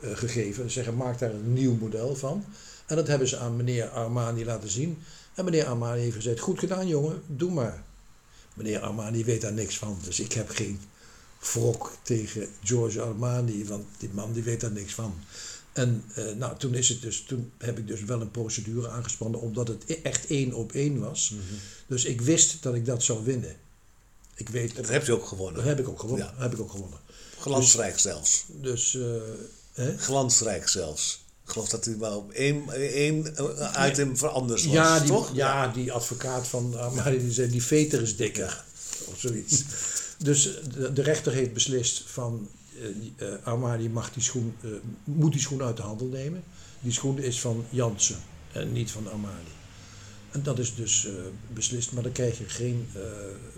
eh, gegeven. En zeggen, maak daar een nieuw model van. En dat hebben ze aan meneer Armani laten zien. En meneer Armani heeft gezegd, goed gedaan jongen, doe maar. Meneer Armani weet daar niks van, dus ik heb geen wrok tegen George Armani, want die man die weet daar niks van. En eh, nou, toen, is het dus, toen heb ik dus wel een procedure aangespannen, omdat het e- echt één op één was. Mhm. Dus ik wist dat ik dat zou winnen. Ik weet, Dat heb je ook gewonnen. dat heb ik ook gewonnen. Ja. Heb ik ook gewonnen. Glansrijk zelfs. Dus, eh, hè? Glansrijk zelfs. Ik geloof dat hij wel op één, één eh, item veranderd was, ja, die, toch? Ja, die advocaat van Armani die zei, die veter is dikker. Of zoiets. dus de, de rechter heeft beslist van, eh, eh, Armani mag die schoen, eh, moet die schoen uit de handel nemen. Die schoen is van Jansen en niet van Armani. En dat is dus eh, beslist, maar daar krijg je geen eh,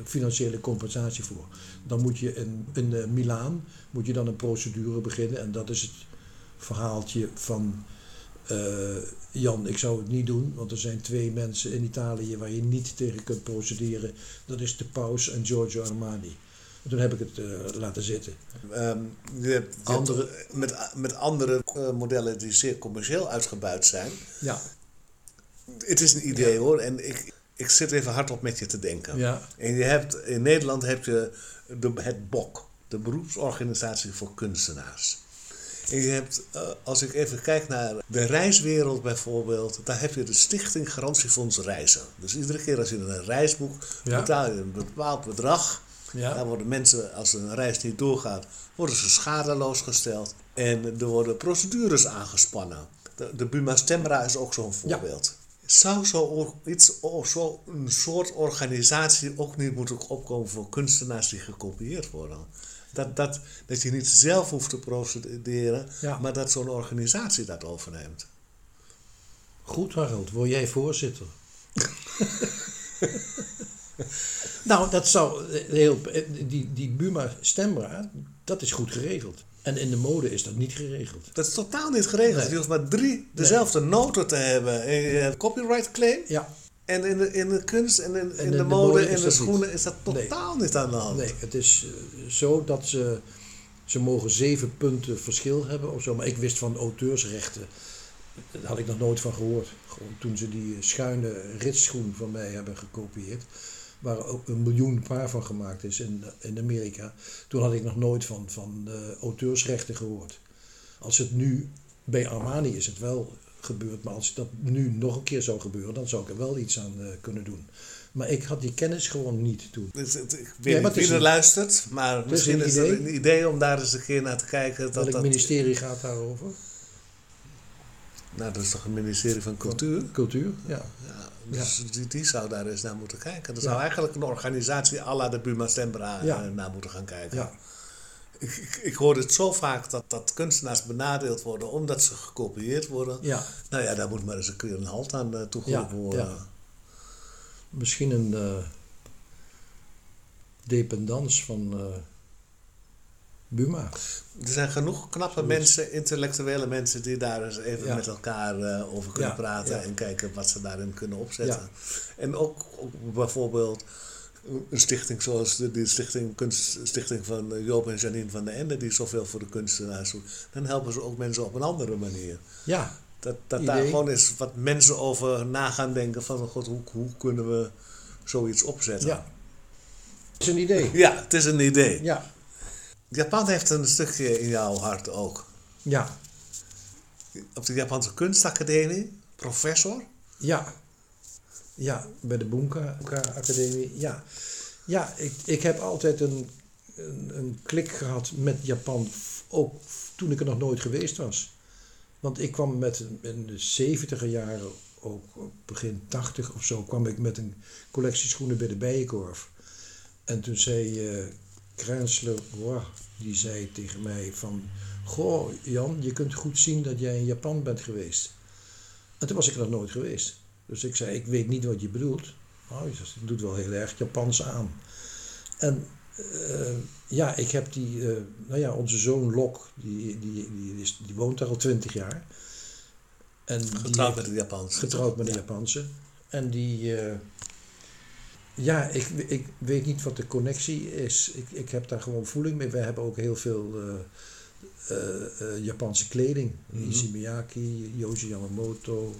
financiële compensatie voor. Dan moet je in, in eh, Milaan moet je dan een procedure beginnen en dat is het verhaaltje van Jan, ik zou het niet doen, want er zijn twee mensen in Italië waar je niet tegen kunt procederen. Dat is de Paus en Giorgio Armani. En toen heb ik het laten zitten. Je hebt, je Andere- hebt met, met andere modellen die zeer commercieel uitgebuit zijn. Ja, Het is een idee hoor. En ik, ik zit even hardop met je te denken. ja, En je hebt, in Nederland heb je de, het BOK, de beroepsorganisatie voor kunstenaars. En je hebt, eh, als ik even kijk naar de reiswereld bijvoorbeeld, daar heb je de Stichting Garantiefonds Reizen. Dus iedere keer als je een reis boekt, Ja. betaal je een bepaald bedrag. Ja. Daar worden mensen, als een reis niet doorgaat, worden ze schadeloos gesteld. En er worden procedures aangespannen. De, de Buma Stemra is ook zo'n voorbeeld. Zou zo iets, zo een soort organisatie ook niet moeten opkomen voor kunstenaars die gekopieerd worden? Dat, dat, dat je niet zelf hoeft te procederen, Ja. maar dat zo'n organisatie dat overneemt. goed Harold, word jij voorzitter? nou, dat zou eh, heel, eh, die, die Buma Stemra, dat is goed geregeld. En in de mode is dat niet geregeld. Dat is totaal niet geregeld. Nee. Je hoeft maar drie dezelfde noten te hebben. En je hebt copyright claim. Ja, En in de, in de kunst en in, in in de, de mode en de schoenen niet. is dat Nee. totaal niet aan de hand. Nee, het is eh, zo dat ze, ze mogen zeven punten verschil hebben of zo. Maar ik wist van auteursrechten, daar had ik nog nooit van gehoord. Gewoon toen ze die schuine ritschoen van mij hebben gekopieerd, waar ook een miljoen paar van gemaakt is in, in Amerika. Toen had ik nog nooit van, van eh, auteursrechten gehoord. Als het nu, bij Armani is het wel gebeurd, maar als dat nu nog een keer zou gebeuren, dan zou ik er wel iets aan eh, kunnen doen. Maar ik had die kennis gewoon niet toen. Dus het- ik weet Ja, maar niet het wie er een- luistert, maar is misschien een is er idee. een idee om daar eens een keer naar te kijken. Dat, Welk dat, ministerie gaat daarover? Nou, dat is toch een ministerie van Cultuur? Cultuur, ja. Ja, dus die, die zou daar eens naar moeten kijken. Er zou eigenlijk een organisatie à la de Buma Stemra Ja. eh, naar moeten gaan kijken. ja. Ik, ik, ik hoor het zo vaak dat, dat kunstenaars benadeeld worden omdat ze gekopieerd worden. Ja, Nou ja, daar moet maar eens een keer een halt aan toegeroepen Ja, worden. ja. misschien een eh dependance van Buma. Er zijn genoeg knappe mensen, intellectuele mensen, die daar eens even Ja. met elkaar eh, over kunnen Ja, praten ja. en kijken wat ze daarin kunnen opzetten. En ook, ook bijvoorbeeld een stichting zoals de, die stichting, kunst, stichting van eh, Joop en Janine van der Ende, die zoveel voor de kunstenaars doen. Dan helpen ze ook mensen op een andere manier. Ja, Dat, dat daar gewoon eens wat mensen over na gaan denken van, god, hoe, hoe kunnen we zoiets opzetten. Ja. Dat is een idee. Ja, het is een idee. Ja. Japan heeft een stukje in jouw hart ook. Ja. Op de Japanse kunstacademie, professor. Ja. Ja, bij de Bunka Academie. Ja. Ja, ik, ik heb altijd een, een, een klik gehad met Japan. Ook toen ik er nog nooit geweest was. Want ik kwam met in de 70 jaren, ook begin 80 of zo, kwam ik met een collectie schoenen bij de Bijenkorf. En toen zei Krensler, wow, die zei tegen mij van... Goh, Jan, je kunt goed zien dat jij in Japan bent geweest. En toen was ik er nog nooit geweest. Dus ik zei, ik weet niet wat je bedoelt. Oh, het doet wel heel erg Japans aan. En eh, ja, ik heb die, eh, nou ja, onze zoon Lok, die, die, die, is, die woont daar al twintig jaar. En Getrouwd met de Japanse. Getrouwd met een Japanse. En die, eh, ja, ik, ik weet niet wat de connectie is. Ik, ik heb daar gewoon voeling mee. Wij hebben ook heel veel eh, eh, eh, Japanse kleding. Mhm. Issey Miyake, Yoji Yamamoto,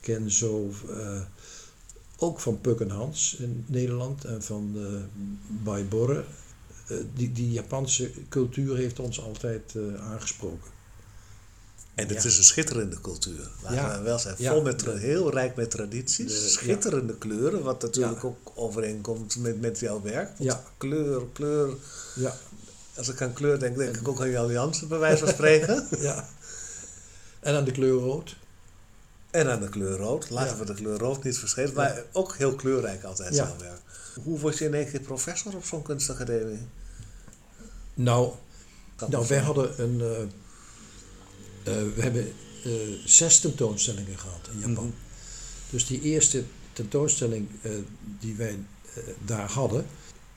Kenzo. ook van Puk en Hans in Nederland en van uh, Bai Borre. Die, die Japanse cultuur heeft ons altijd aangesproken. En het Ja. is een schitterende cultuur. Laten Ja. we wel zijn. Ja. Vol met, heel rijk met tradities. De- schitterende kleuren. Wat natuurlijk ook overeenkomt met, met jouw werk. Want Ja. Kleur, kleur. Ja, Als ik aan kleur denk, denk ik ook aan Jan Jansen, bij wijze van spreken. ja. En aan de kleur rood. en aan de kleur rood. Laten we de kleur rood niet vergeten. Maar ook heel kleurrijk altijd jouw werk. Hoe word je in één keer professor op zo'n kunstacademie? Nou, nou wij hadden een. eh, we hebben eh, zes tentoonstellingen gehad in Japan. Mhm. Dus die eerste tentoonstelling eh, die wij eh, daar hadden,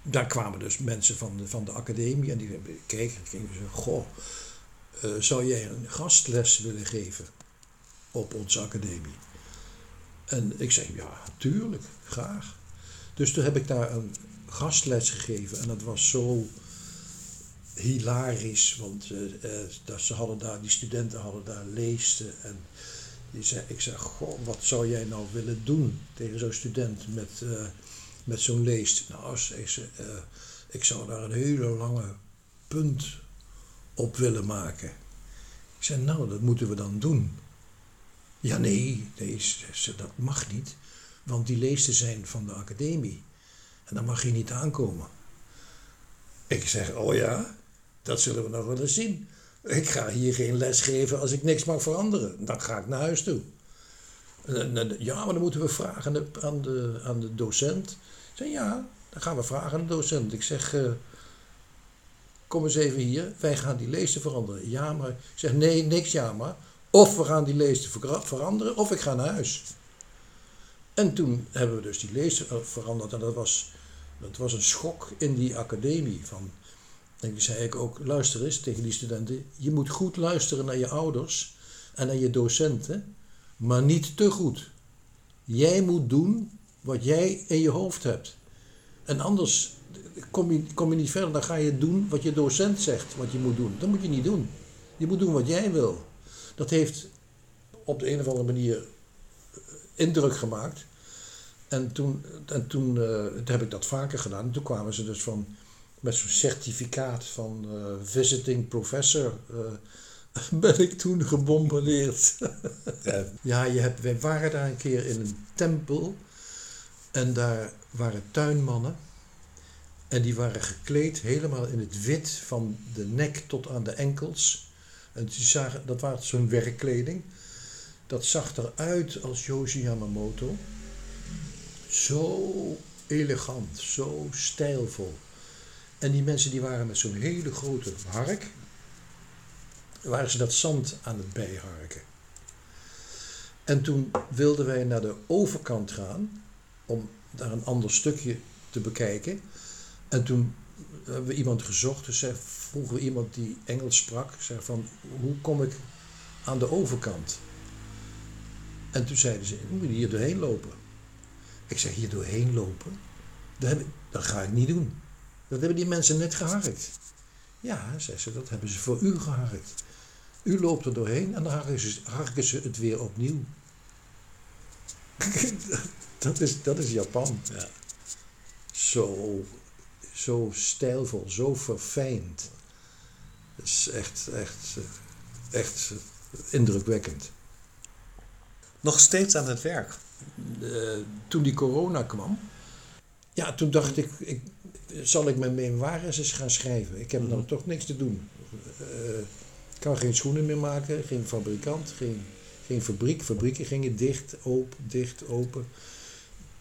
daar kwamen dus mensen van de, van de academie en die keken en gingen ze: Goh, eh, zou jij een gastles willen geven op onze academie? En ik zei: Ja, tuurlijk, graag. Dus toen heb ik daar een gastles gegeven en dat was zo hilarisch, want eh, eh, ze hadden daar, die studenten hadden daar leesten en die zei, ik zeg, goh, wat zou jij nou willen doen tegen zo'n student met, eh, met zo'n leest? Nou, zei ze, eh, ik zou daar een hele lange punt op willen maken. Ik zei, nou, dat moeten we dan doen. Ja, nee, nee zei ze, dat mag niet, want die leesten zijn van de academie. En dan mag je niet aankomen. Ik zeg, oh ja, dat zullen we nog wel eens zien. Ik ga hier geen les geven als ik niks mag veranderen. Dan ga ik naar huis toe. Ja, maar dan moeten we vragen aan de, aan de, docent. Ik ja, dan gaan we vragen aan de docent. Ik zeg, eh, kom eens even hier, wij gaan die leesten veranderen. Ja, maar, ik zeg, nee, niks ja maar. Of we gaan die vera- veranderen, of ik ga naar huis. En toen hebben we dus die leesten eh, veranderd. En dat was, dat was een schok in die academie. Van, en toen zei ik ook, luister eens tegen die studenten. Je moet goed luisteren naar je ouders en naar je docenten. Maar niet te goed. Jij moet doen wat jij in je hoofd hebt. En anders kom je, kom je niet verder. Dan ga je doen wat je docent zegt wat je moet doen. Dat moet je niet doen. Je moet doen wat jij wil. Dat heeft op de een of andere manier eh, indruk gemaakt. En toen, en toen, eh, heb ik dat vaker gedaan. En toen kwamen ze dus van, met zo'n certificaat van eh, visiting professor. eh, ben ik toen gebombardeerd. Ja, Ja, je hebt, wij waren daar een keer in een tempel. En daar waren tuinmannen. En die waren gekleed helemaal in het wit van de nek tot aan de enkels. En die zagen, dat was zo'n werkkleding. Dat zag eruit als Yoshi Yamamoto. Zo elegant, zo stijlvol. En die mensen die waren met zo'n hele grote hark. Waren ze dat zand aan het bijharken. En toen wilden wij naar de overkant gaan om daar een ander stukje te bekijken. En toen hebben we iemand gezocht, dus vroegen iemand die Engels sprak, zei van hoe kom ik aan de overkant? En toen zeiden ze, je moet hier doorheen lopen. Ik zeg, hier doorheen lopen? Dat, heb dat ga ik niet doen. Dat hebben die mensen net geharkt. Ja, zei ze, dat hebben ze voor u geharkt. U loopt er doorheen en dan harken ze, harken ze het weer opnieuw. dat, is, dat is Japan. Ja. zo, zo stijlvol, zo verfijnd. Het is echt, echt, echt indrukwekkend. Nog steeds aan het werk. Eh, toen die corona kwam, ja, toen dacht ik, ik zal ik mijn memoires eens gaan schrijven. Ik heb Mhm. nou toch niks te doen. Eh, ik kan geen schoenen meer maken, geen fabrikant, geen, geen fabriek. Fabrieken gingen dicht, open, dicht, open.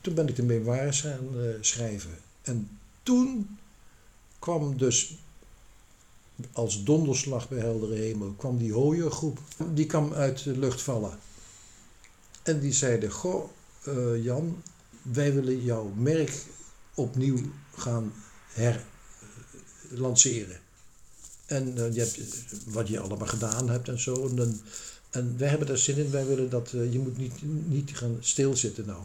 Toen ben ik de memoires gaan eh, schrijven. En toen kwam dus als donderslag bij heldere hemel, kwam die hooiergroep. Die kwam uit de lucht vallen. En die zeiden, goh, eh, Jan, wij willen jouw merk opnieuw gaan herlanceren. En eh, je hebt eh, wat je allemaal gedaan hebt en zo. En, en wij hebben daar zin in. Wij willen dat eh, je moet niet, niet gaan stilzitten nou.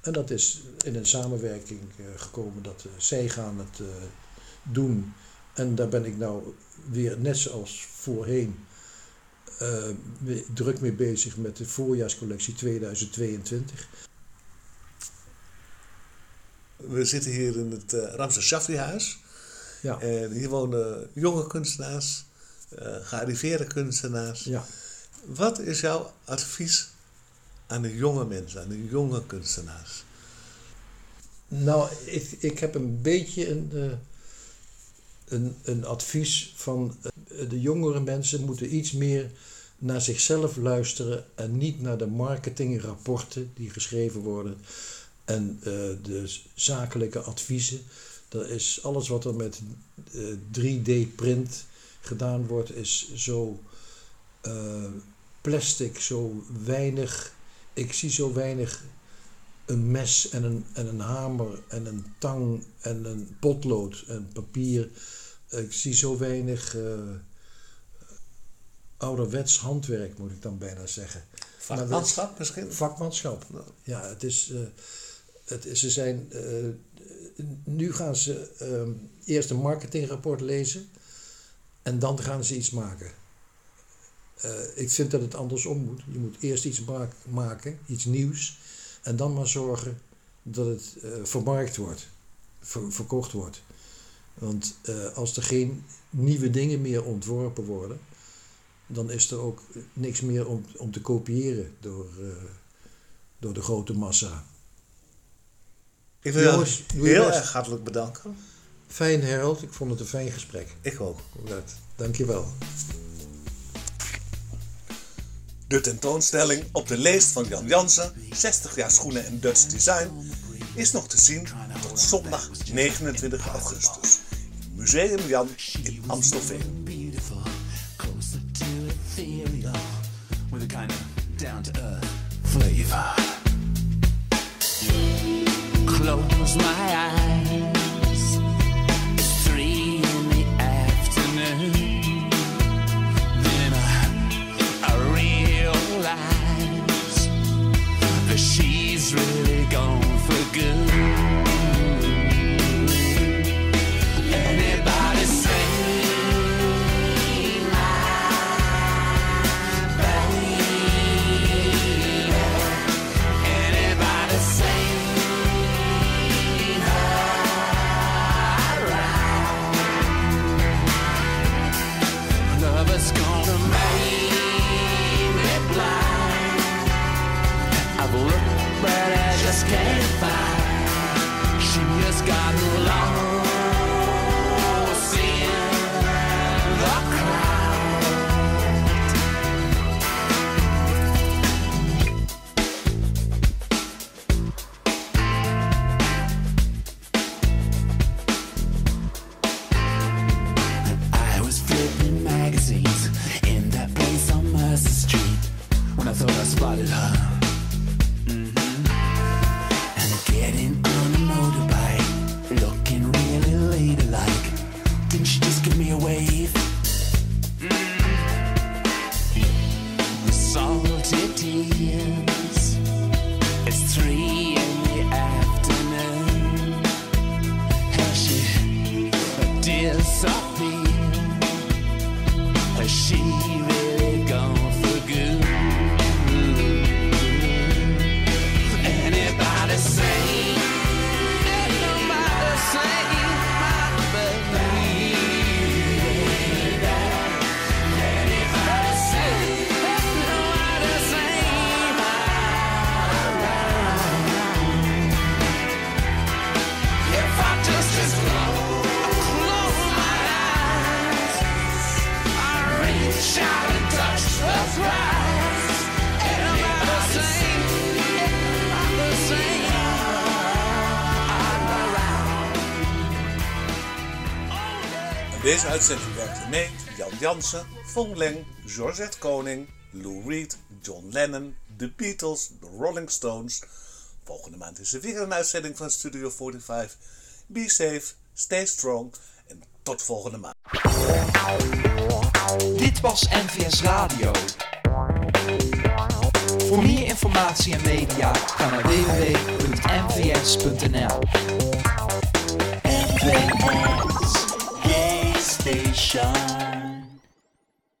En dat is in een samenwerking eh, gekomen dat eh, zij gaan het eh, doen. En daar ben ik nou weer net zoals voorheen eh, druk mee bezig met de voorjaarscollectie 2022. We zitten hier in het uh, Ramses Shaffi-huis. Ja, En hier wonen jonge kunstenaars, eh, gearriveerde kunstenaars. ja. Wat is jouw advies aan de jonge mensen, aan de jonge kunstenaars? Nou, ik, ik heb een beetje een, eh, een, een advies van de jongere mensen moeten iets meer naar zichzelf luisteren en niet naar de marketingrapporten die geschreven worden en eh, de zakelijke adviezen. Dat is alles wat er met eh, 3D-print gedaan wordt, is zo eh, plastic, zo weinig. Ik zie zo weinig een mes en een, en een hamer en een tang en een potlood en papier. Ik zie zo weinig eh, ouderwets handwerk, moet ik dan bijna zeggen. Vakmanschap misschien? Vakmanschap. Ja, het is. eh, ze zijn. eh, nu gaan ze ehm, eerst een marketingrapport lezen en dan gaan ze iets maken. Eh, ik vind dat het andersom moet. Je moet eerst iets maken, iets nieuws, en dan maar zorgen dat het eh, vermarkt wordt, ver- verkocht wordt. Want als er geen nieuwe dingen meer ontworpen worden, dan is er ook niks meer om, om te kopiëren door, door de grote massa. Ik wil Jongens, je heel best. erg hartelijk bedanken. Fijn Harold, ik vond het een fijn gesprek. Ik ook. Dankjewel. De tentoonstelling op de leest van Jan Jansen, 60 jaar schoenen en Dutch design, is nog te zien tot zondag 29 augustus. Museum Jan in Amstelveen. down to earth flavor. Close my eyes. Jansen, Fong Leng, Georgette Koning, Lou Reed, John Lennon, The Beatles, The Rolling Stones. Volgende maand is er weer een uitzending van Studio 45. Be safe, stay strong en tot volgende maand. Dit was NVS Radio. Voor meer informatie en media ga naar www.nvs.nl. NVS Station.